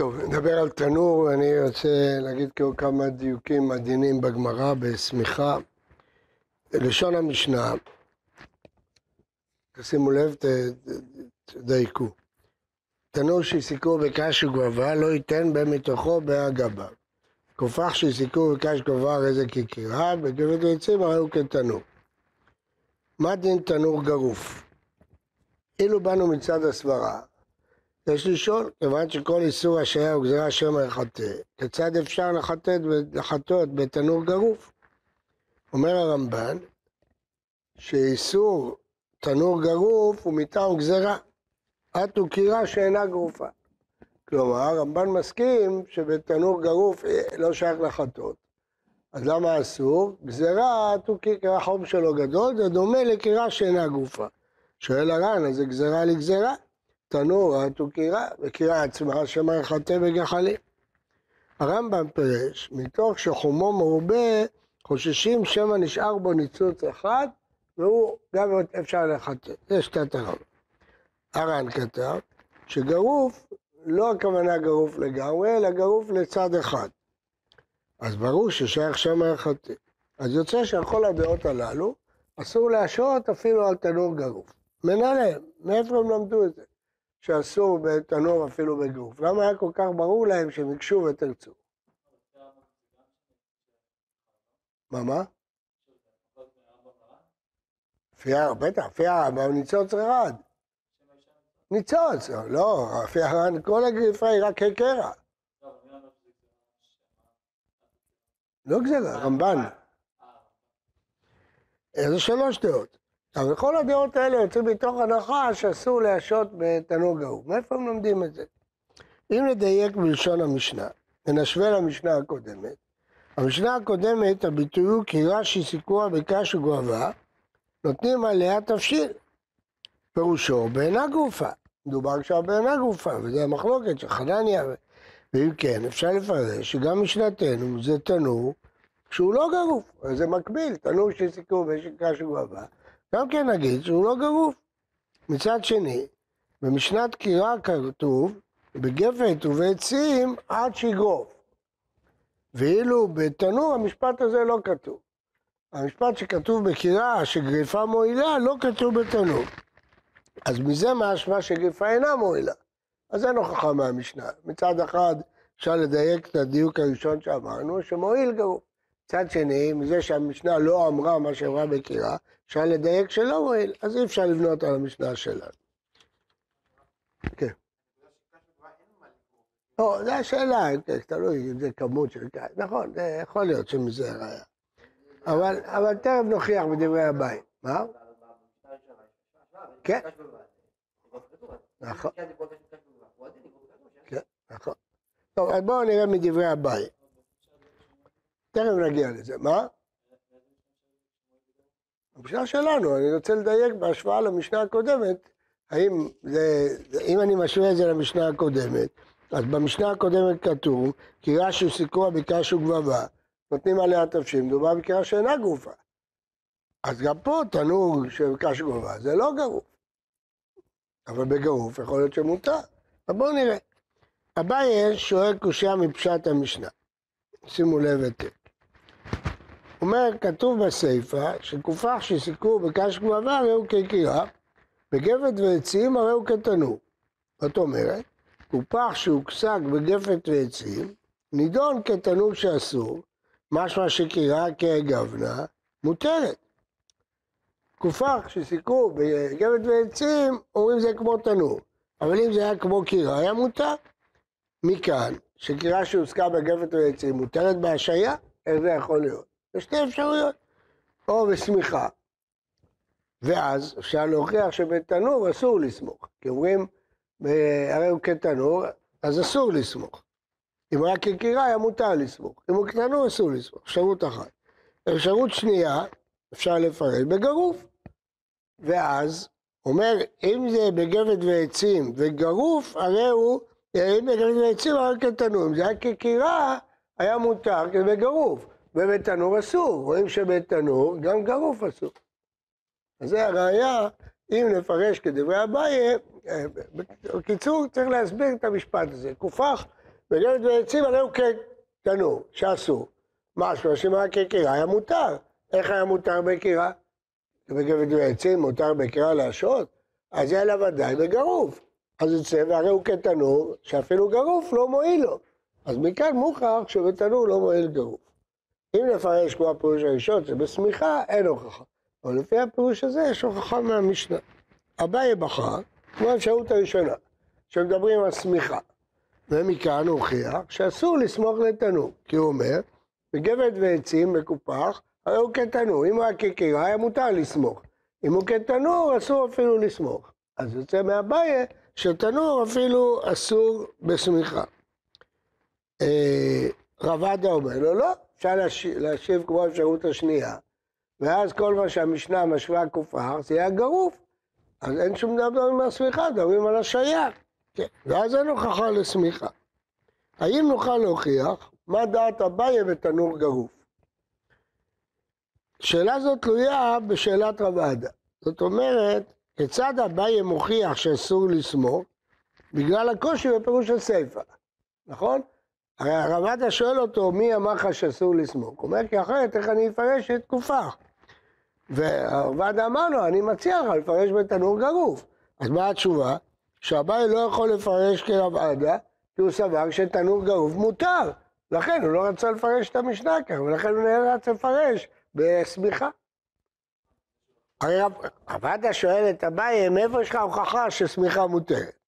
טוב, נדבר על תנור, אני רוצה להגיד כאילו כמה דיוקים עדינים בגמרא בשמיכה. לשון המשנה, תשימו לב, תדייקו. תנור שהסיקו בקש וגבבה לא ייתן בין מתוכו. כופח שהסיקו בקש וגבבה הרי זה כקירה, בגבעת ועצים הרי הוא כתנור. מה דין תנור גרוף? אילו באנו מצד הסברה, יש לשאול, כיוון שכל איסור השעיה הוא גזירה אשר מרחטא, כיצד אפשר לחטט ולחטות בתנור גרוף? אומר הרמב"ן, שאיסור תנור גרוף הוא מטעם גזירה, הוא קירה שאינה גרופה. כלומר, הרמב"ן מסכים שבתנור גרוף לא שייך לחטות. אז למה אסור? גזירה, החום שלו גדול, זה דומה לקירה שאינה גרופה. שואל הר"ן, אז זה גזירה לגזירה? תנור הוא קירה, וקירה עצמה שמא יחטא בגחלים. הרמב"ם פירש, מתוך שחומו מרובה, חוששים שמא נשאר בו ניצוץ אחד, והוא גם אפשר לחטא. זה שתת הרמב"ם. הר"ן כתב שגרוף, לא הכוונה גרוף לגמרי, אלא גרוף לצד אחד. אז ברור ששייך שמא יחטא. אז יוצא שעל כל הדעות הללו, אסור להשעות אפילו על תנור גרוף. מנהלם, מאיפה הם למדו את זה? שאסור בתנור אפילו בגוף. למה היה כל כך ברור להם שהם יקשו ותרצו? מה, מה? לפי הר"ן, בטח, לפי הר"ן, ניצוץ ירד. ניצוץ, לא, לפי הר"ן כל הגריפה היא רק קרע. לא גזירה, רמב"ן. איזה שלוש דעות. אבל כל הדעות האלה יוצאים מתוך הנחה שאסור להשעות בתנור גאור. מאיפה הם לומדים את זה? אם נדייק בלשון המשנה, ונשווה למשנה הקודמת, המשנה הקודמת, הביטוי הוא כי רש"י סיכוה בקש וגובה, נותנים עליה תבשיל. פירושו בעינה גופה. מדובר עכשיו בעינה גופה, וזה המחלוקת של חנניה. ואם כן, אפשר לפרש שגם משנתנו זה תנור שהוא לא גרוף, זה מקביל, תנור שסיכו בקש וגובה. גם כן נגיד שהוא לא גרוף. מצד שני, במשנת קירה כתוב, בגפת ובעצים עד שיגרוף. ואילו בתנור המשפט הזה לא כתוב. המשפט שכתוב בקירה שגריפה מועילה לא כתוב בתנור. אז מזה משמע שגריפה אינה מועילה. אז אין הוכחה מהמשנה. מצד אחד אפשר לדייק את הדיוק הראשון שאמרנו, שמועיל גרוף. מצד שני, מזה שהמשנה לא אמרה מה שאמרה בקירה, אפשר לדייק שלא מועיל, אז אי אפשר לבנות על המשנה שלנו. כן. לא, זו השאלה, תלוי אם זה כמות של קיץ. נכון, זה יכול להיות שמזה ראיה. אבל, אבל תכף נוכיח בדברי הבית. מה? כן. נכון. כן, נכון. טוב, אז בואו נראה מדברי הבית. תכף נגיע לזה. מה? המשנה שלנו, אני רוצה לדייק בהשוואה למשנה הקודמת, האם זה, אם אני משווה את זה למשנה הקודמת, אז במשנה הקודמת כתוב, קירה שסיכוה בקש וגבבה, נותנים עליה תבשים, מדובר בקירה שאינה גרופה. אז גם פה תנור של קש וגבבה, זה לא גרוף. אבל בגרוף יכול להיות שמותר. אז בואו נראה. אביי שואל קושייה מפשט המשנה. שימו לב היטב. אומר, כתוב בסיפא, שכופח שסיכו בקש גבבה הרי הוא כקירה, בגפת ועצים הרי הוא כתנור. זאת אומרת, כופח שהוקסק בגפת ועצים, נידון כתנור שאסור, משמע שקירה כגוונה, מותרת. כופח שסיכו בגפת ועצים, אומרים זה כמו תנור. אבל אם זה היה כמו קירה, היה מותר. מכאן, שקירה שהוסקה בגפת ועצים מותרת בהשעיה, איך זה יכול להיות? יש שתי אפשרויות, או בשמיכה, ואז אפשר להוכיח שבתנור אסור לסמוך, כי אומרים, הרי הוא כתנור, אז אסור לסמוך. אם רק כקירה היה מותר לסמוך, אם הוא כתנור אסור לסמוך, אפשרות אחת. אפשרות שנייה, אפשר לפרט בגרוף, ואז אומר, אם זה בגבד ועצים וגרוף, הרי הוא, אם בגבד ועצים הרי כתנור, אם זה היה כקירה, היה מותר, כי זה בגרוף. ובתנור אסור, רואים שבתנור גם גרוף אסור. אז זה הראייה, אם נפרש כדברי אביי, בקיצור צריך להסביר את המשפט הזה. כופח בגבת ועצים הוא כתנור, שאסור. משהו שמה כקירה היה מותר. איך היה מותר בקירה? בגבת ועצים מותר בקירה להשעות? אז זה היה ודאי בגרוף. אז יוצא, והרי הוא כתנור, שאפילו גרוף לא מועיל לו. אז מכאן מוכרח שבתנור לא מועיל גרוף. אם נפרש כמו הפירוש הראשון, זה בשמיכה, אין הוכחה. אבל לפי הפירוש הזה יש הוכחה מהמשנה. אביי בחר, כמו האפשרות הראשונה, שמדברים על שמיכה. ומכאן הוכיח שאסור לסמוך לתנור, כי הוא אומר, בגבד ועצים מקופח, הרי הוא כתנור. אם הוא היה כקירה, היה מותר לסמוך. אם הוא כתנור, אסור אפילו לסמוך. אז יוצא מהבעיה שתנור אפילו אסור בשמיכה. אה, רבדה אומר לו, לא, אפשר להשיב כמו האפשרות השנייה, ואז כל מה שהמשנה משווה כופר, זה יהיה גרוף. אז אין שום דבר מהסמיכה, מדברים על השייך. כן. ואז אין הוכחה לשמיכה. האם נוכל להוכיח מה דעת אביי בתנור גרוף? שאלה זאת תלויה בשאלת רב עדה. זאת אומרת, כיצד אביי מוכיח שאסור לסמוך? בגלל הקושי בפירוש הסיפא, נכון? הרי הרב עדה שואל אותו, מי אמר לך שאסור לסמוך? הוא אומר, כי אחרת איך אני אפרש את תקופה? והרב עדה אמר לו, אני מציע לך לפרש בתנור גרוף. אז מה התשובה? שאביי לא יכול לפרש כרב עדה, כי הוא סבר שתנור גרוף מותר. לכן הוא לא רצה לפרש את המשנה כך, ולכן הוא נאלץ לפרש בשמיכה. הרי רב עדה שואל את אביי, מאיפה יש לך הוכחה ששמיכה מותרת?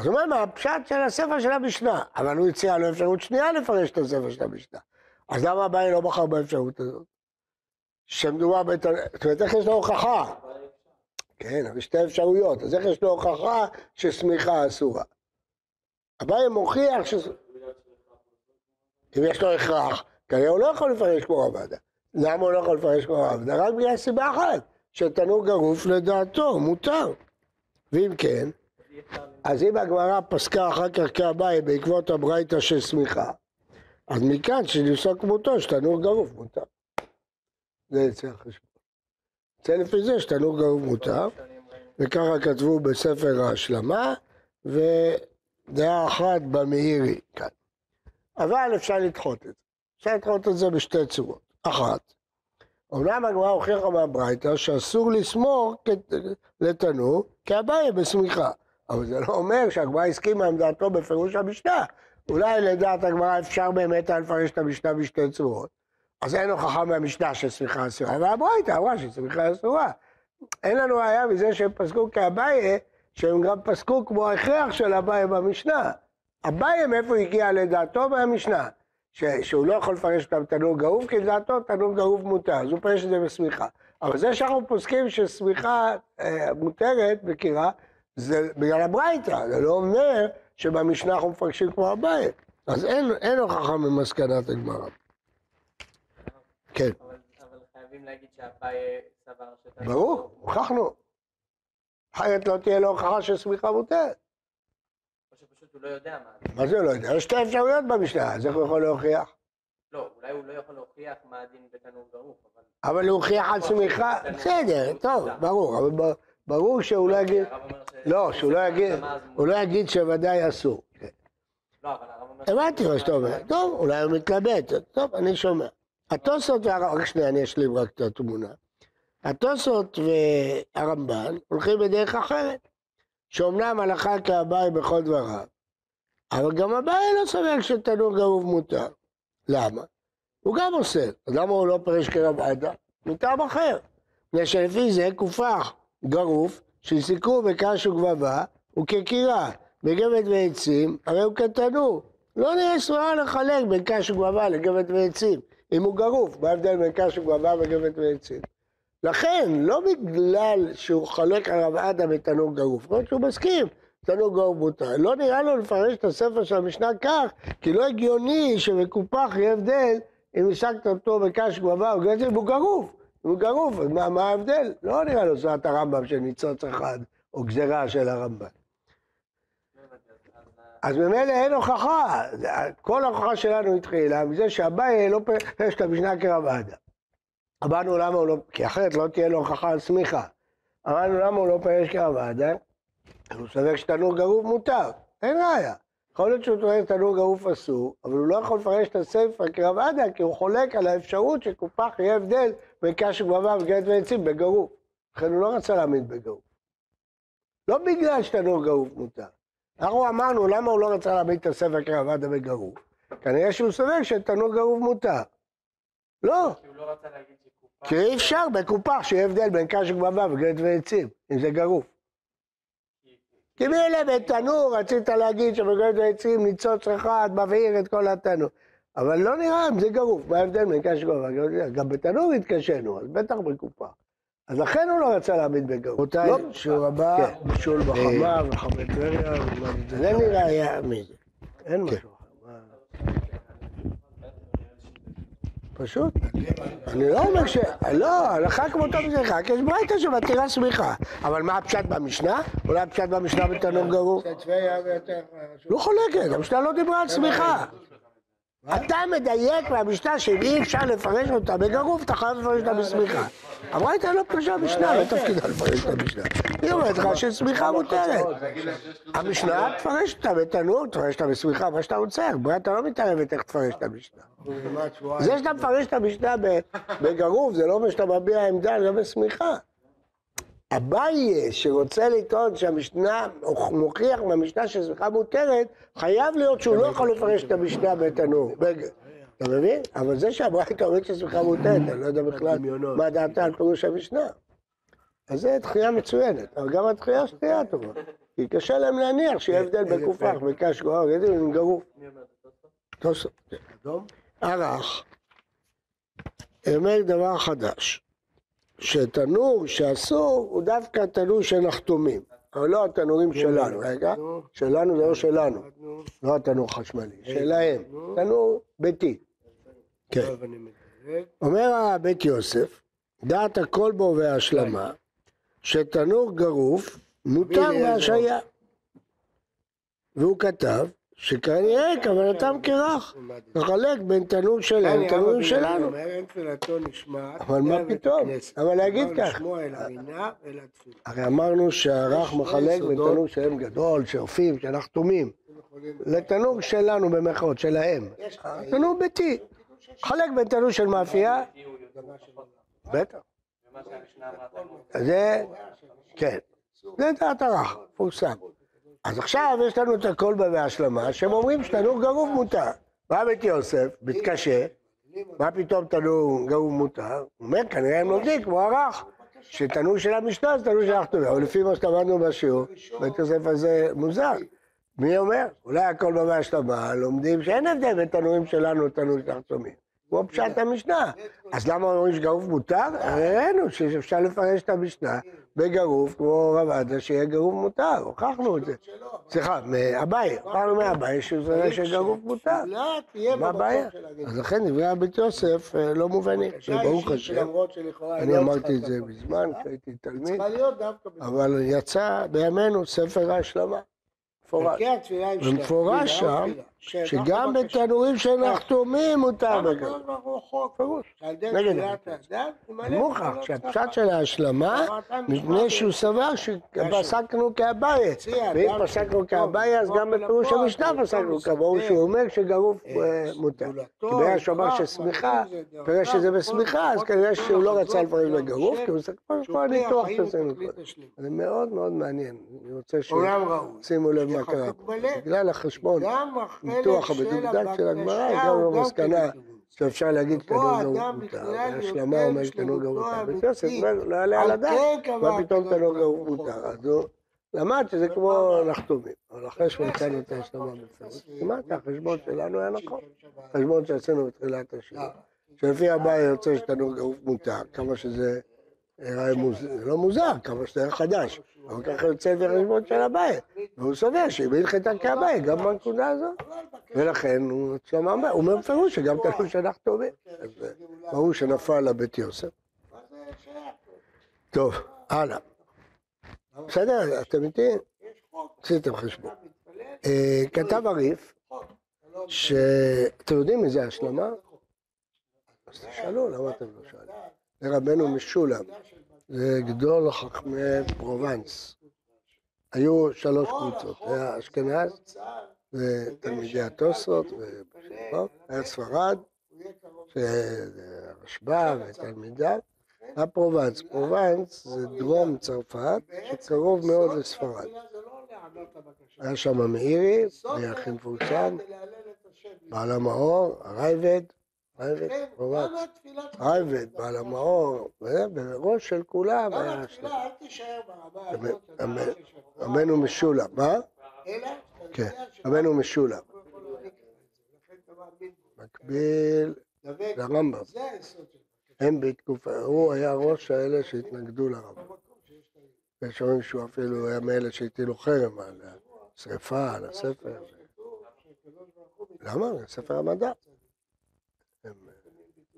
אז הוא אומר, הפשט של הספר של המשנה? אבל הוא הציע לו אפשרות שנייה לפרש את הספר של המשנה. אז למה אביי לא בחר באפשרות הזאת? שמדובר בת... זאת אומרת, איך יש לו הוכחה? כן, אבל שתי אפשרויות. אז איך יש לו הוכחה ששמיכה אסורה? אביי מוכיח ש... אם יש לו הכרח, כנראה הוא לא יכול לפרש כמו רבדה. למה הוא לא יכול לפרש כמו רבדה? רק בגלל סיבה אחת, שתנור גרוף לדעתו, מותר. ואם כן, אז אם הגמרא פסקה אחר כך כאביי בעקבות הברייתא של שמיכה, אז מכאן שנפסק כמותו שתנור גרוף מותר. זה יצא החשבון. יצא לפי זה שתנור גרוף מותר, וככה כתבו בספר ההשלמה, ודעה אחת במאירי כאן. אבל אפשר לדחות את זה. אפשר לדחות את זה בשתי צורות. אחת, אומנם הגמרא הוכיחה מהברייתא שאסור לסמור לתנור כאביי בשמיכה. אבל זה לא אומר שהגמרא הסכימה עם דעתו בפירוש המשנה. אולי לדעת הגמרא אפשר באמת לפרש את המשנה בשתי צורות. אז אין הוכחה מהמשנה שסמיכה אסורה, אבל הברייתא אמרה שסמיכה אסורה. אין לנו ראיה מזה שהם פסקו כאביי, שהם גם פסקו כמו ההכרח של אביי במשנה. אביי מאיפה הגיע לדעתו מהמשנה? ש, שהוא לא יכול לפרש אותם תנור גרוף, כי לדעתו תנור גרוף מותר, אז הוא פרש את זה בשמיכה. אבל זה שאנחנו פוסקים ששמיכה אה, מותרת בקירה, זה בגלל הברייתא, זה לא אומר שבמשנה אנחנו מפרשים כמו הבית. אז אין, אין הוכחה ממסקנת הגמרא. כן. אבל, אבל חייבים להגיד שאביי סבר שאתה... ברור, הוכחנו. אחרת לא תהיה לו הוכחה ששמיכה מותרת. או שפשוט הוא לא יודע מה. מה זה לא יודע? יש שתי אפשרויות במשנה, אז איך הוא יכול להוכיח? לא, אולי הוא לא יכול להוכיח מה הדין בתנור גרוף, אבל... אבל הוא הוכיח על שמיכה, בסדר, טוב, ברור, אבל ברור שהוא לא יגיד, לא, שהוא לא יגיד, הוא לא יגיד שוודאי אסור. כן. לא. הבנתי מה שאתה אומר, טוב, אולי הוא מתלבט, טוב, אני שומע. התוספות והרמב"ן, רק שנייה, אני אשלים רק את התמונה. התוספות והרמב"ן הולכים בדרך אחרת, שאומנם הלכה כאביי בכל דבריו, אבל גם אביי לא סובר שתנור גרוב מותר. למה? הוא גם עושה, אז למה הוא לא פרש כרב עדה? מטעם אחר. מפני שלפי זה כופח גרוף, שסיכו בקש וגבבה, הוא כקירה, בגבד ועצים, הרי הוא כתנור. לא נראה סברה לחלק בין קש וגבבה לגבד ועצים. אם הוא גרוף, מה ההבדל בין קש וגבבה וגבד ועצים? לכן, לא בגלל שהוא חולק על רב עדה בתנור גרוף, רק שהוא מסכים, תנור גרוף מותר. לא נראה לו לפרש את הספר של המשנה כך, כי לא הגיוני שמקופח יהיה הבדל אם השגת אותו בקש גבבה או אם הוא גרוף. הוא גרוף, אז מה, מה ההבדל? לא נראה לו זאת הרמב"ם של ניצוץ אחד, או גזירה של הרמב"ם. אז ממילא אין הוכחה, כל ההוכחה שלנו התחילה מזה שאביי לא פרש את המשנה כרב עדה. אמרנו למה הוא לא, כי אחרת לא תהיה לו הוכחה על סמיכה. אמרנו למה הוא לא פרש כרב עדה, הוא סובר שתנור גרוף מותר, אין ראיה. יכול להיות שהוא טוען תנור גרוף אסור, אבל הוא לא יכול לפרש את הספר כרב עדה, כי הוא חולק על האפשרות שקופח יהיה הבדל בין קש וגבבה וגט ועצים בגרוף. לכן הוא לא רצה להעמיד בגרוף. לא בגלל שתנור גרוף מותר. אנחנו אמרנו, למה הוא לא רצה להעמיד את הספר כרב עדה בגרוף? כנראה שהוא סובר שתנור גרוף מותר. לא, כי לא. כי אי אפשר בקופח שיהיה הבדל בין קש וגבבה וגט ועצים, אם זה גרוף. כי מילא בתנור רצית להגיד שבגט ועצים ניצוץ אחד מבעיר את כל התנור. אבל לא נראה אם זה גרוף, מה ההבדל בין קש וגבבה? גם בתנור התקשינו, אז בטח בקופח. אז לכן הוא לא רצה להעמיד בגרוף. רבותיי, שיעור הבא, כן. בישול בחמה וחמי טבריה, זה נראה היה מזה. אין משהו אחר. מה- פשוט. אני לא אומר ש... לא, הלכה כמותו בזריחה, כי יש ברייתא שמתירה סמיכה. אבל מה הפשט במשנה? אולי הפשט במשנה בתנור גרוף? לא חולקת, המשנה לא דיברה על סמיכה. אתה מדייק מהמשנה שאם אי אפשר לפרש אותה בגרוף, אתה חייב לפרש אותה בסמיכה. הברייתא לא פרשה משנה, לא תפקידה לפרש את המשנה. היא אומרת לך שסמיכה מותרת. המשנה תפרש אותה בתנור, תפרש אותה בסמיכה, מה שאתה רוצה. ברייתא לא מתערבת איך תפרש את המשנה. זה שאתה מפרש את המשנה בגרוף, זה לא אומר שאתה מביע עמדה לגבי שמיכה. אביי שרוצה לטעון שהמשנה, מוכיח מהמשנה ששמיכה מותרת, חייב להיות שהוא לא יכול לפרש את המשנה בתנור. אתה מבין? אבל זה שהברייתא אומרת ששמיכה מותרת, אני לא יודע בכלל מה דעתה על פירוש המשנה. אז זה דחייה מצוינת, אבל גם הדחייה שתהיה טובה. כי קשה להם להניח שיהיה הבדל בין קופח, בין קש גרוף, יודעים, גרוף. תוספות. ערך. אומר דבר חדש, שתנור שאסור הוא דווקא תנור שנחתומים, אבל לא התנורים שלנו, רגע, שלנו זה לא שלנו, לא התנור חשמלי, שלהם, תנור. ביתי. כן. אומר הבית יוסף, דעת הכל בו והשלמה, שתנור גרוף מותר בהשעיה. והוא כתב שכנראה כוונתם כרך, לחלק בין תנור שלהם לתנורים שלנו. אין תפילתו נשמעת. אבל מה פתאום? אבל להגיד לא התפילה. הרי אמרנו שהרך מחלק בין תנור שלהם גדול, שרפים, שנחתומים, לתנור שלנו במרכאות, שלהם. תנור ביתי. חלק בין תנור של מאפייה. בטח. זה, כן, זה דעת הרך, פורסם. אז עכשיו יש לנו את הכל בהשלמה, שהם אומרים שתנור גרוף מותר. בא בית יוסף, מתקשה, מה פתאום תנור גרוף מותר? הוא אומר, כנראה הם לומדים כמו הרך, שתנור של המשנה זה תנור של החתונה, אבל לפי מה שלמדנו בשיעור, בית יוסף הזה מוזר. מי אומר? אולי הכל במה השלמה, לומדים שאין הבדל בין תנורים שלנו לתנור של החתומים. כמו פשט המשנה. אז למה אומרים שגרוף מותר? הראינו שאפשר לפרש את המשנה בגרוף, כמו רב עדה, שיהיה גרוף מותר, הוכחנו את זה. סליחה, מאביי, הוכחנו מאביי שגרוף מותר. מה הבעיה? אז לכן דברי הבית יוסף אה, לא מובנים, ברוך השם. אני לא אמרתי את זה. מזמן, כשהייתי תלמיד, להיות דווקא אבל יצא בימינו ספר ההשלמה, מפורש. תפילה שם, שגם. בתנורים שנחתומים מותר מוכרח תפילות שהפשט. של ההשלמה, מפני שהוא סבר שפסקנו כאביי. ואם פסקנו כאביי, אז גם בפירוש המשנה פסקנו כמוהו, שהוא אומר שגרוף אה, מותר. כי בגלל שהוא אמר ששמיכה, בגלל שזה בשמיכה, אז כנראה שהוא לא רצה לפרש בגרוף, כי הוא כמו כל הניתוח שעשינו קודם. זה מאוד מאוד מעניין, אני רוצה עולם ראוי. שימו לב מה קרה פה. בגלל החשבון, ניתוח המדוקדק של הגמרא, הגענו למסקנה שאפשר להגיד תנור גרוף מותר, והשלמה אומרת תנור גרוף מותר. בית יוסף אומר, לא יעלה על הדעת, מה פתאום תנור גרוף מותר. אז הוא למד שזה כמו נחתומים, אבל אחרי שהוא נתן את ההשלמה בפירוש, כמעט החשבון שלנו? היה נכון, החשבון שעשינו בתחילת השיעור. שלפי הבא יוצא שתנור גרוף מותר, כמה שזה מוזר, לא מוזר, כמה שזה יראה חדש, אבל ככה יוצא לפי החשבון של הבית, והוא סובר שאם הלכתה כהבית, גם בנקודה הזאת, ולכן הוא הוא אומר בפירוש שגם תנור שאנחנו טובים, ברור שנפל לבית יוסף. טוב, הלאה. בסדר, אתם איתי? עשיתם חשבון. אה, כתב הריף, שאתם יודעים מי זה השלמה? אז תשאלו, למה אתם לא שואלים? זה רבנו משולם, זה גדול חכמי פרובנס. היו שלוש קבוצות, היה אשכנז, זה תלמידי התוספות, ו- היה ספרד. שהרשב"א ותלמידיו, היה פרובנס. פרובנס זה דרום צרפת, שקרוב מאוד לספרד. לא. היה שם מאירי, היה הכי מפורסם. בעל המאור, הרייבד, התפילה צריך רייבד, להיות בעל המאור, ובראש של כולם גם התפילה, אל תישאר ברמה אמן- הזאת. רבנו משולם, מה? אלא כן, רבנו משולם. מקביל לרמב"ם. הם בתקופה, הוא היה ראש האלה שהתנגדו לרמב"ם. יש אומרים שהוא אפילו היה מאלה שהטילו חרם על השרפה, על הספר. למה? ספר המדע.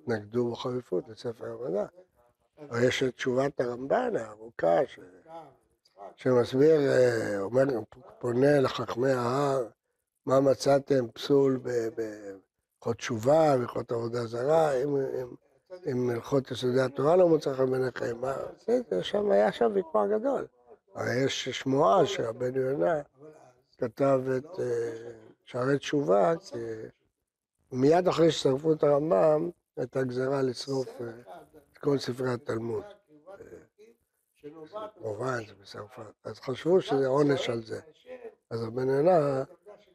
התנגדו בחריפות לספר המדע. אבל יש את תשובת הרמב"ן הארוכה, ש... שמסביר, אה, אומר, פונה לחכמי ההר, מה מצאתם פסול בהלכות תשובה, בהלכות עבודה זרה, אם, אם, אם הלכות יסודי התורה לא מוצא חן בעיניכם, מה, בסדר, שם היה שם ויכוח גדול. הרי יש שמועה שרבנו יונה כתב את אה, שערי תשובה, כי מיד אחרי ששרפו את הרמב"ם, הייתה גזרה לשרוף אה, את כל ספרי התלמוד. פרובנס בצרפת. אז חשבו שזה עונש על זה. אז רבנו יונה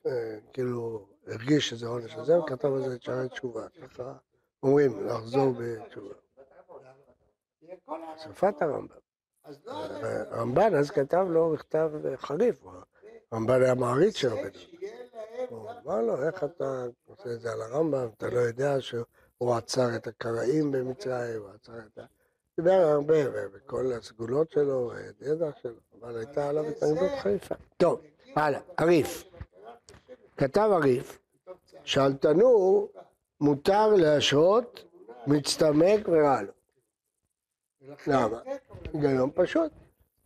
אה, כאילו הרגיש שזה עונש על זה, וכתב על זה את שערי תשובה. ככה אומרים, לחזור בתשובה. שרפת הרמב"ם. הרמב"ן אז כתב לו מכתב חריף. הרמב"ן היה מעריץ של. שיהיה להם הוא אמר לו, איך אתה עושה את זה על הרמב"ם, אתה לא יודע שהוא עצר את הקראים במצרים, הוא עצר את ה... דיבר הרבה, וכל הסגולות שלו, והידע שלו, אבל הייתה עליו התנגדות חריפה. טוב, הלאה, הריף. כתב הריף, שעל תנור מותר להשהות מצטמק ורע לו. למה? היגיון פשוט.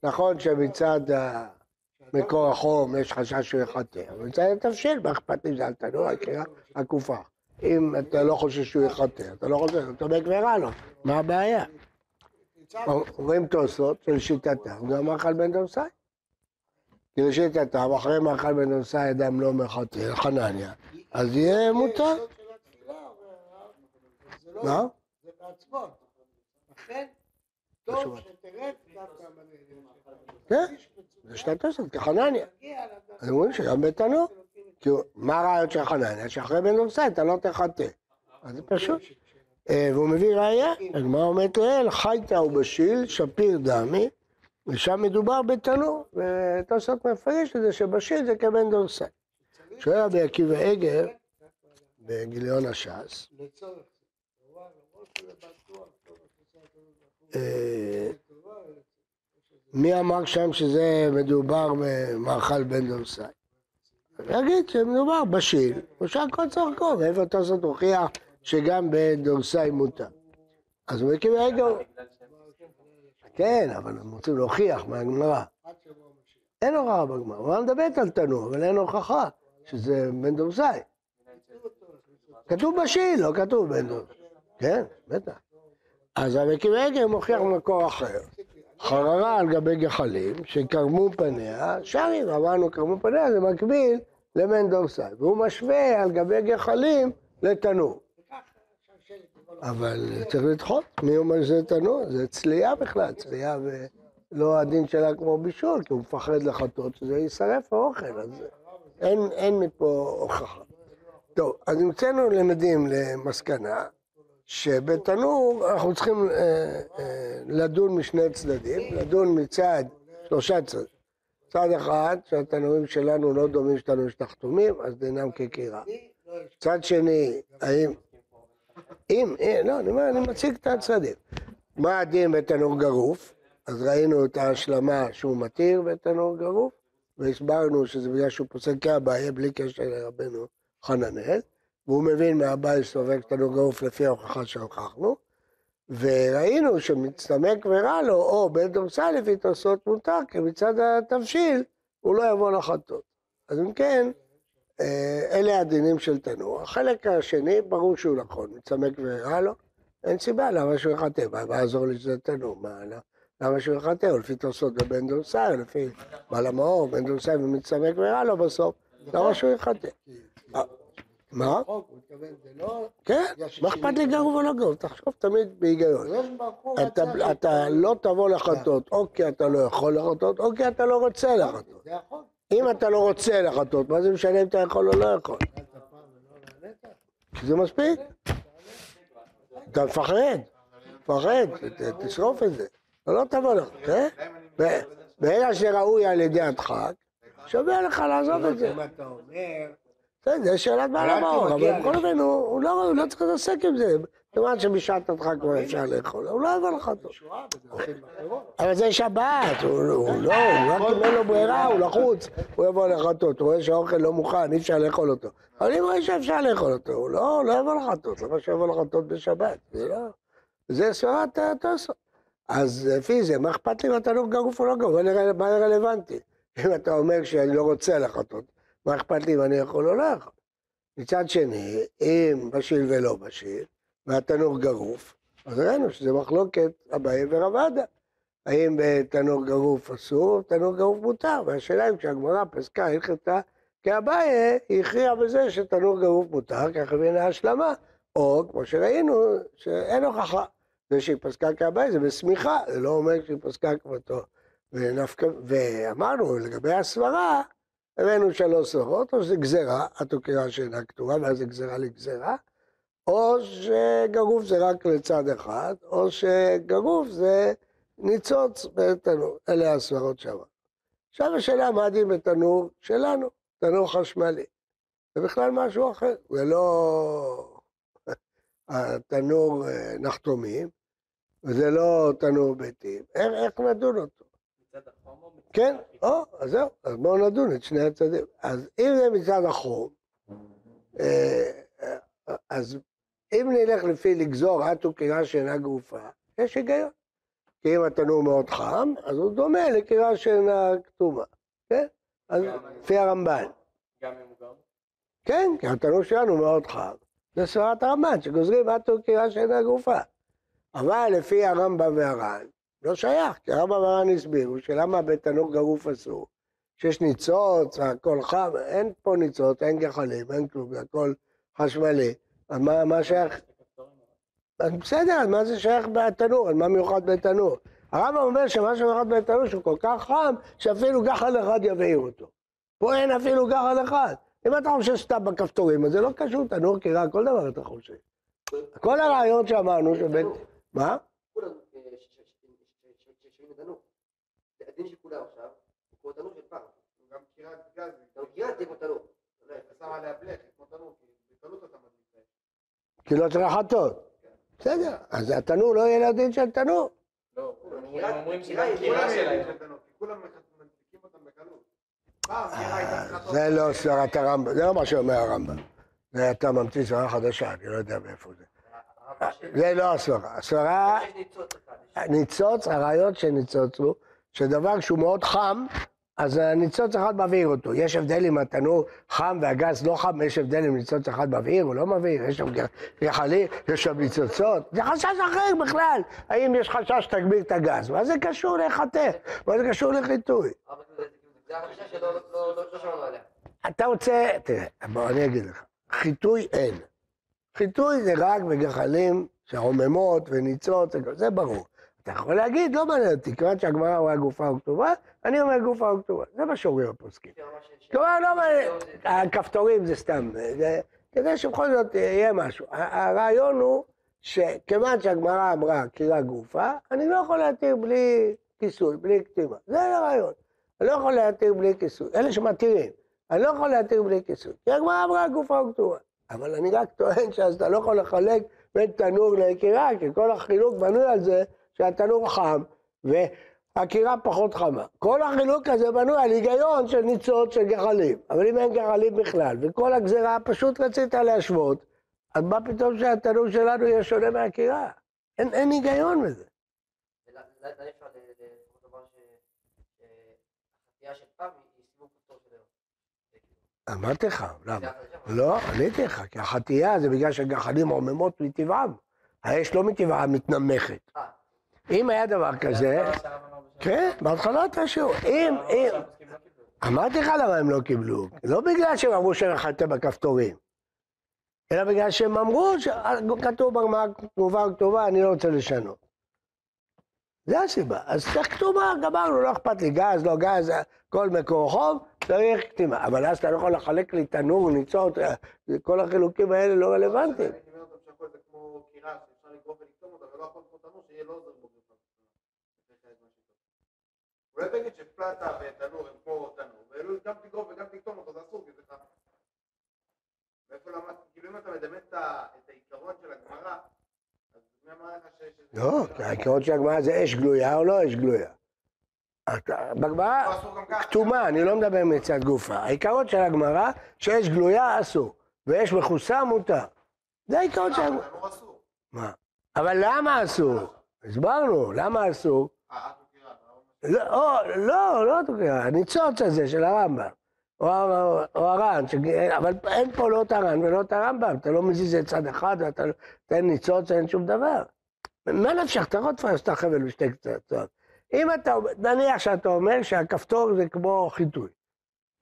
נכון שמצד מקור החום יש חשש שהוא יחטא, אבל מצד התבשיל, מה אכפת לי זה על תנור, עקופה. אם אתה לא חושב שהוא יחטא, אתה לא חושב, הוא תומק ורע לו, מה הבעיה? אומרים תוספות שלשיטתם, גם מאכל בן דורסאי. כי לשיטתם, אחרי מאכל בן דורסאי אדם לא מחטא, חנניה, אז יהיה מותר. מה? זה בעצמות. לכן, טוב שתרד דווקא. כן, זה שתי תוספות, כחנניה. אז אומרים שגם בתנור. מה הרעיון של חנניה? שאחרי בן דורסאי אתה לא תחטא. אז זה פשוט. אה, והוא מביא ראייה, הגמרא אומרת לאל, חייתא ובשיל, שפיר דמי, ושם מדובר בתנור, ותוספות מפרש את זה שבשיל זה כבן דורסאי. שואל רבי עקיבא עגר, בגיליון הש"ס, אה, מי אמר שם שזה מדובר במאכל בן דורסאי? להגיד שמדובר בשיל, שהכל צריך לקרוא, ואיפה תוספות הוכיח שגם בן דורסאי מותר. אז הוא שהם עוסקים כן, אבל הם רוצים להוכיח מהגמרא. אין הוכחה בגמרא, הוא מדברת על תנור, אבל אין הוכחה שזה בן דורסאי. כתוב בשיל, לא כתוב בן דורסאי. כן, בטח. אז עקיבא עגר מוכיח מקור אחר. חררה על גבי גחלים, שקרמו פניה, שרים, אמרנו קרמו פניה, זה מקביל לבן דורסאי. והוא משווה על גבי גחלים לתנור. אבל צריך לדחות, מי אומר שזה תנור? זה צלייה בכלל, צלייה ולא הדין שלה כמו בישול, כי הוא מפחד לחטות שזה יישרף האוכל, אז אין, אין מפה הוכחה. טוב, אז נמצאנו למדים למסקנה שבתנור אנחנו צריכים אה, אה, לדון משני צדדים, לדון מצד שלושה צדדים. צד אחד, שהתנורים שלנו לא דומים שתנורים שתחתומים, אז דינם כקירה. לא יש. צד שני, האם אם, אה, לא, אני מציג את הצדדים. מה הדין בתנור גרוף? אז ראינו את ההשלמה שהוא מתיר בתנור גרוף, והסברנו שזה בגלל שהוא פוסק כאביי בלי קשר לרבנו חננאל, והוא מבין מהבית שסובק תנור גרוף לפי ההוכחה שהוכחנו, וראינו שמצטמק ורע לו, או בן דורסאי לפי תוספות מותר, כי מצד התבשיל הוא לא יבוא לחטות. אז אם כן, אה, אלה הדינים של תנור. החלק השני, ברור שהוא נכון, מצמק ורע לו, אין סיבה למה שהוא יחטא, מה יעזור לי שזה תנור, מה, לא- למה שהוא יחטא, או לפי תוספות בבן דורסאי, או לפי בעל המאור, בן דורסאי ומצמק ורע לו בסוף, למה שהוא יחטא? אה, מה? הוא מתכוון, זה לא... כן, מה אכפת לי גרוב או לא גרוב? תחשוב תמיד בהיגיון. אתה- לא תבוא לחטות, או כי אתה לא יכול לחטות, או כי אתה לא רוצה לחטות. אם אתה לא רוצה לחטות, מה זה משנה אם אתה יכול או לא יכול? זה מספיק. אתה מפחד, מפחד, תשרוף את זה. לא תבוא לך, כן? ו- ברגע שראוי על ידי הדחק, שווה לך לעזוב את זה. אם אתה אומר, בסדר, זה שאלת בעל המאור, אתה אבל בכל. אופן הוא לא הוא לא צריך להתעסק עם זה. כיוון שבשעת הדחק כבר אפשר לאכול, הוא לא יבוא בדרכים אחרות. אבל זה שבת, הוא לא, הוא רק אם אין לו ברירה, הוא לחוץ, הוא יבוא לחטות, הוא רואה שהאוכל לא מוכן, אי אפשר לאכול אותו. אבל אם רואה שאפשר לאכול אותו, הוא לא, לא יבוא לחטות, למה שיבוא לחטות בשבת? זה לא... זה סברת התוספות. אז לפי זה, מה אכפת לי אם התנור גרוף או לא גרוף? מה רלוונטי? אם אתה אומר שאני לא רוצה לחטות, מה אכפת לי אם אני יכול או לא יכול? מצד שני, אם בשל ולא בשל, והתנור גרוף, אז ראינו שזה מחלוקת אביי ורבדה. האם בתנור גרוף אסור, תנור גרוף מותר, והשאלה אם כשהגמרא פסקה הלכתה כאביי, היא הכריעה בזה שתנור גרוף מותר, ככה בין ההשלמה, או כמו שראינו, שאין הוכחה. זה שהיא פסקה כאביי זה בשמיכה, זה לא אומר שהיא פסקה כמותו. ונפקא, ואמרנו לגבי הסברה, הבאנו שלוש סברות, או שזה גזירה, התוקרה שאינה כתובה, ואז זה גזירה לגזירה, או שגרוף זה רק לצד אחד, או שגרוף זה ניצוץ בתנור. אלה הסברות שם. עכשיו השאלה מה הדין בתנור שלנו, תנור חשמלי. זה בכלל משהו אחר, זה לא התנור אה, נחתומים, וזה לא תנור ביתים. איך, איך נדון אותו? מצד החום או מצד כן? או, אז זהו, אז בואו נדון את שני הצדדים. אז אם זה מצד החום, אה, אה, אז אם נלך לפי לגזור עד וקירה שאינה גרופה, יש היגיון. כי אם התנור מאוד חם, אז הוא דומה לקירה שאינה כתומה, כן? אז לפי הרמב"ן. גם אם הוא גרוף? כן, כי התנור שלנו מאוד חם. זה סברת הרמב"ן, שגוזרים עד וקירה שאינה גרופה. אבל לפי הרמב"ם והר"ן, לא שייך, כי הרמב"ם והר"ן הסבירו שלמה בתנור גרוף אסור. שיש ניצוץ, הכל חם, אין פה ניצוץ, אין גחלים, אין כלום, הכל חשמלי. אז מה, מה שייך? אז בסדר, אז מה זה שייך בתנור? אז מה מיוחד בתנור? הרמב"ם אומר שמה שמיוחד בתנור שהוא כל כך חם, שאפילו גחל אחד יבעיר אותו. פה אין אפילו גחל אחד. אם אתה חושב סתם בכפתורים, אז זה לא קשור, תנור קירה, כל דבר אתה חושב. כל הרעיון שאמרנו שבית... מה? כולם אה, ש- ש- ש- ש- ש- שומעים לדנו. הדין של כולם עכשיו, הוא כמו תנור פעם. גם קירת גז, גם קירת זה כמו תנור. אתה שם עליה בלך, כמו תנור, כי בקלות אתה מדליק. כי לא צריך לחטות. בסדר, אז התנור לא יהיה לדין של תנור. לא, הם אומרים היא- קירה שלהם. כולם מדליקים אותם בקלות. זה לא סברת הרמב"ם, זה לא מה שאומר הרמב"ם. זה אתה ממציא סברה חדשה, אני לא יודע מאיפה זה. זה לא הסברה. הסברה, ניצוץ הרעיון של ניצוץ הוא, שדבר שהוא מאוד חם, אז הניצוץ אחד מבעיר אותו. יש הבדל אם התנור חם והגז לא חם, יש הבדל אם ניצוץ אחד מבעיר או לא מבעיר, יש שם גחלים, יש שם ניצוצות. זה חשש אחר בכלל. האם יש חשש שתגביר את הגז? מה זה קשור לחטא? מה זה קשור לחיטוי? אתה רוצה, תראה, בוא אני אגיד לך, חיטוי אין. חיטוי זה רק בגחלים שעוממות וניצוץ, זה ברור. אתה יכול להגיד, לא מעניין אותי, כיוון שהגמרא רואה גופה וכתובה, אני אומר גופה וכתובה. זה מה שאומרים הפוסקים. כלומר, לא מעניין, הכפתורים זה סתם, כדי שבכל זאת יהיה משהו. הרעיון הוא שכיוון שהגמרא אמרה קירה גופה, אני לא יכול להתיר בלי כיסוי, בלי כתיבה. זה הרעיון. אני לא יכול להתיר בלי כיסוי. אלה שמתירים, אני לא יכול להתיר בלי כיסוי. כי הגמרא אמרה גופה וכתובה. אבל אני רק טוען שאז אתה לא יכול לחלק בין תנור לקירה, כי כל החילוק בנוי על זה שהתנור חם, והקירה פחות חמה. כל החילוק הזה בנוי על היגיון של ניצוץ של גחלים. אבל אם אין גחלים בכלל, וכל הגזירה פשוט רצית להשוות, אז מה פתאום שהתנור שלנו יהיה שונה מהקירה? אין, אין היגיון בזה. אמרתי לך, למה? לא, עניתי לך, כי החטייה זה בגלל שהגחלים עוממות מטבעם. האש לא מטבעה מתנמכת. אם היה דבר כזה, כן, בהתחלה אתה שיעור. אם, אם, אמרתי לך למה הם לא קיבלו, לא בגלל שהם אמרו שהם מחטא בכפתורים, אלא בגלל שהם אמרו שכתוב בגמרא כתובה וכתובה, אני לא רוצה לשנות. זה הסיבה. אז צריך כתובה, גמרנו, לא אכפת לי, גז, לא גז, כל מקור חום, צריך כתימה. אבל אז אתה לא יכול לחלק לי תנור, ניצות, כל החילוקים האלה לא רלוונטיים. אולי תגיד שפלטה ותנור הם כמו תנור, ואלו גם תגרוף וגם תקטום אותו, זה אסור, כי זה חם. מאיפה למדת? כאילו אם אתה מדמיין את העיקרון של הגמרא, אז מי אמר לך ש... לא, העיקרון של הגמרא זה אש גלויה או לא אש גלויה. בגמרא. כתומה, אני לא מדבר מצד גופה. העיקרון של הגמרא, שאש גלויה אסור, ואש מכוסה מותר. זה העיקרון של הגמרא. מה? אבל למה אסור? הסברנו, למה אסור? אה, את מכירה, אתה אומר לא, לא, לא תוקע, הניצוץ הזה של הרמב"ם, או, הר"ן. אבל אין פה לא את הר"ן ולא את הרמב"ם, אתה לא מזיז את צד אחד ואתה לא- תן ניצוץ, אין שום דבר. מה נפשך, אתה יכול לתפוס את החבל בשתי קצת. אם אתה, נניח שאתה אומר שהכפתור זה כמו חיטוי,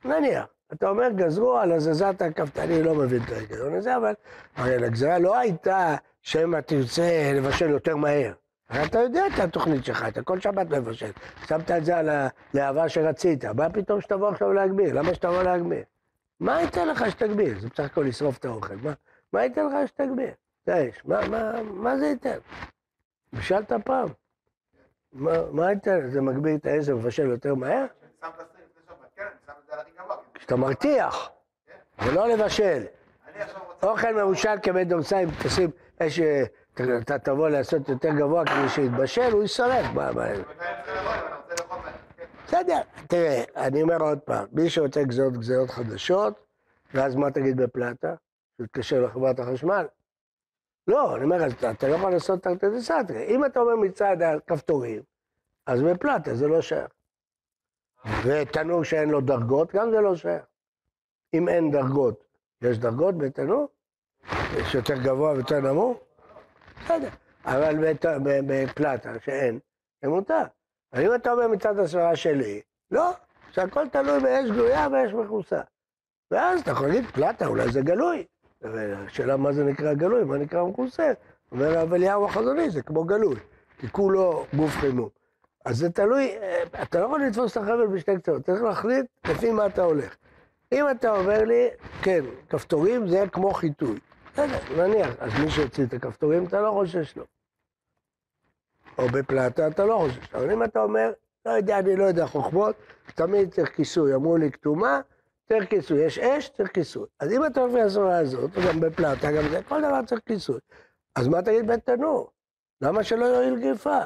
נניח, אתה אומר גזרו על הזזת הכפתור, אני לא מבין את ההיגיון הזה, אבל הרי לא הייתה שמא תרצה לבשל יותר מהר. הרי אתה יודע את התוכנית שלך, אתה כל שבת מבשל. שמת את זה על הלהבה שרצית, מה פתאום שתבוא עכשיו להגביר? למה שתבוא להגביר? מה ייתן לך שתגביר? זה בסך הכל לשרוף את האוכל. מה, מה ייתן לך שתגביר? את האש. מה, מה, מה זה ייתן? בישלת פעם. מה, מה ייתן? זה מגביר את האש ומבשל יותר מהר? כן, זה כשאתה מרתיח, ולא לבשל. אוכל מבושל כבית דורסיים, תשים אש, אה, אתה תבוא לעשות יותר גבוה כדי שיתבשל, הוא יישרף. כן. בסדר, תראה, אני אומר עוד פעם, מי שרוצה גזרות גזרות חדשות, ואז מה תגיד בפלטה? שתתקשר לחברת החשמל? לא, אני אומר, אתה- לא יכול לעשות תרתי דסתרי. אם אתה אומר מצד הכפתורים, אז בפלטה זה לא שייך. ותנור שאין לו דרגות, גם זה לא שייך. אם אין דרגות, יש דרגות בתנור? יש יותר גבוה ויותר נמוך? בסדר. אבל בפלטה שאין, זה מותר. אבל אם אתה אומר מצד הסברה שלי, לא, שהכל תלוי באש גלויה ואש מכוסה. ואז אתה יכול להגיד, פלטה, אולי זה גלוי. השאלה מה זה נקרא גלוי, מה נקרא מכוסה. אומר הרב אליהו החזוני, זה כמו גלוי, כי כולו גוף חימום. אז זה תלוי, אה, אתה לא יכול לתפוס את החבל בשתי קצוות, צריך להחליט לפי מה אתה הולך. אם אתה אומר לי, כן, כפתורים זה כמו חיטוי. בסדר, נניח, אז מי שהוציא את הכפתורים, אתה לא חושש לו. או בפלטה, אתה לא חושש. אבל אם אתה אומר, לא יודע, אני לא יודע חוכמות, תמיד צריך כיסוי. אמרו לי כתומה, צריך כיסוי. יש אש, צריך כיסוי. אז אם אתה לפי הסורה הזאת, גם בפלטה, גם זה, כל דבר צריך כיסוי. אז מה תגיד בתנור? למה שלא יועיל גריפה?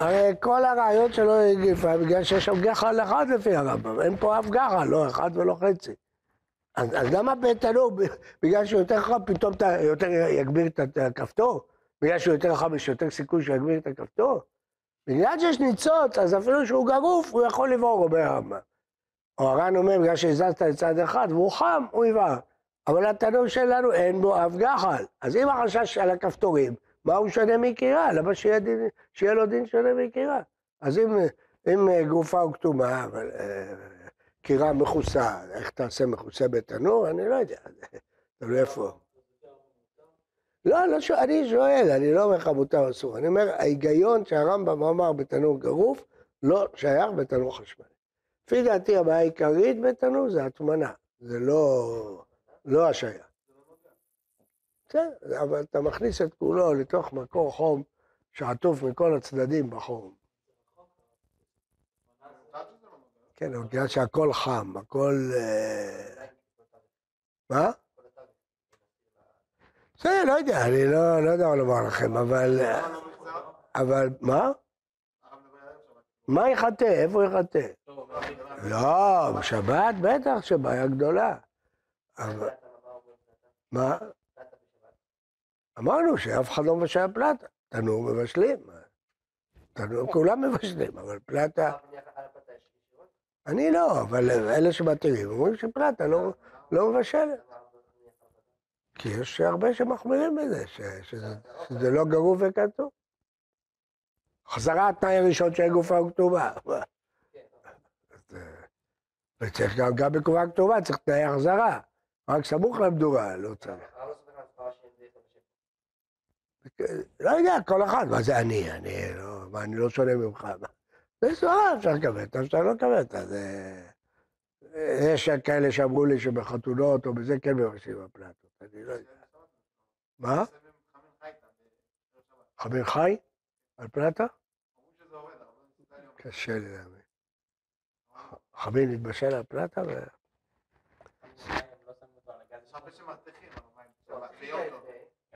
הרי כל הרעיון שלא יועיל גריפה, בגלל שיש שם גחל אחד לפי הרמב"ם, אין פה אף גחל, לא אחד ולא חצי. אז, אז למה בתנור, בגלל שהוא יותר חם, פתאום אתה יותר יגביר את הכפתור? בגלל שהוא יותר חם, יש יותר סיכוי שהוא יגביר את הכפתור? בגלל שיש ניצוץ, אז אפילו שהוא גרוף, הוא יכול לברור, אומר הרמב"ם. או הר"ן אומר, בגלל שהזזת לצד אחד והוא חם, הוא יבער. אבל התנור שלנו אין בו אף גחל. אז אם החשש על הכפתורים, מה הוא שונה מקירה? למה שיהיה, דין, שיהיה לו דין שונה מקירה? אז אם, אם אה, גופה הוא כתומה, אבל אה, קירה מכוסה, איך תעשה מכוסה בתנור? אני לא יודע. תלוי איפה. לא, לא שואל, אני שואל, אני לא אומר לך מותר או אסור. אני אומר, ההיגיון שהרמב"ם אמר בתנור גרוף, לא שייך בתנור חשמלי. לפי דעתי הבעיה העיקרית בתנור זה הטמנה, זה לא, לא השעיה. בסדר, אבל אתה מכניס את כולו לתוך מקור חום שעטוף מכל הצדדים בחום. כן, אבל בגלל שהכל חם, הכל... אה, מה? בסדר, לא יודע, אני לא, לא יודע מה לומר לכם, אבל... מחזר? אבל מה? מה יחטא? איפה יחטא? לא, זה? בשבת בטח שבעיה גדולה. מה. אמרנו שאף אחד לא מבשל פלטה. תנור מבשלים. כולם מבשלים, אבל פלטה... הרב מניח על הפלטה יש ישירות? אני לא, אבל אלה שמתירים אומרים שפלטה לא, לא מבשלת. כי יש הרבה שמחמירים בזה, ש, שזה, שזה לא גרוף וכתוב. חזרה התנאי הראשון של גופה וכתובה. אה, וצריך גם, גם בקומה כתובה צריך תנאי החזרה. רק סמוך למדורה, לא צריך. לא יודע, כל אחד, מה זה אני? אני לא, אני לא שונה ממך. זה סברה, אפשר לקבל אותה, אפשר לא לקבל אותה. יש כאלה שאמרו לי שבחתונות או בזה כן מבקשים הפלטות, אני לא יודע. מה? חבר חי? על פלטה? קשה לי להאמין. חבר מתבשל על פלטה?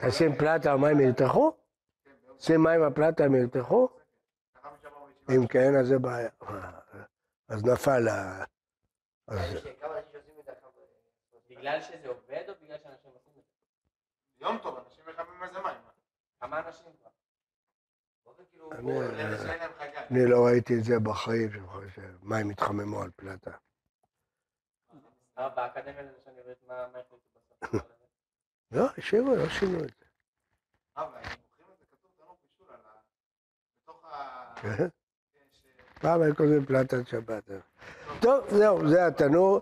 תשים פלטה, המים ירתחו? שים מים על פלטה, הם ירתחו? אם כן, אז זה בעיה. אז נפל ה... אה, בגלל שזה עובד או בגלל שאנשים עושים את זה? יום טוב, אנשים מחממים על זה מים. כמה אנשים כבר? באופן כאילו, אני- לא ראיתי את זה בחיים, שמים התחממו על פלטה. אה, באקדמיה ללשון עברית, מה מה החליטו בסוף? לא, השאירו, לא שינו את זה. אבל הם מוכרים את זה, כתוב תנור בישול על ה... בתוך ה... פעם היו קוראים פלטת שבת. טוב, זהו, זה התנור.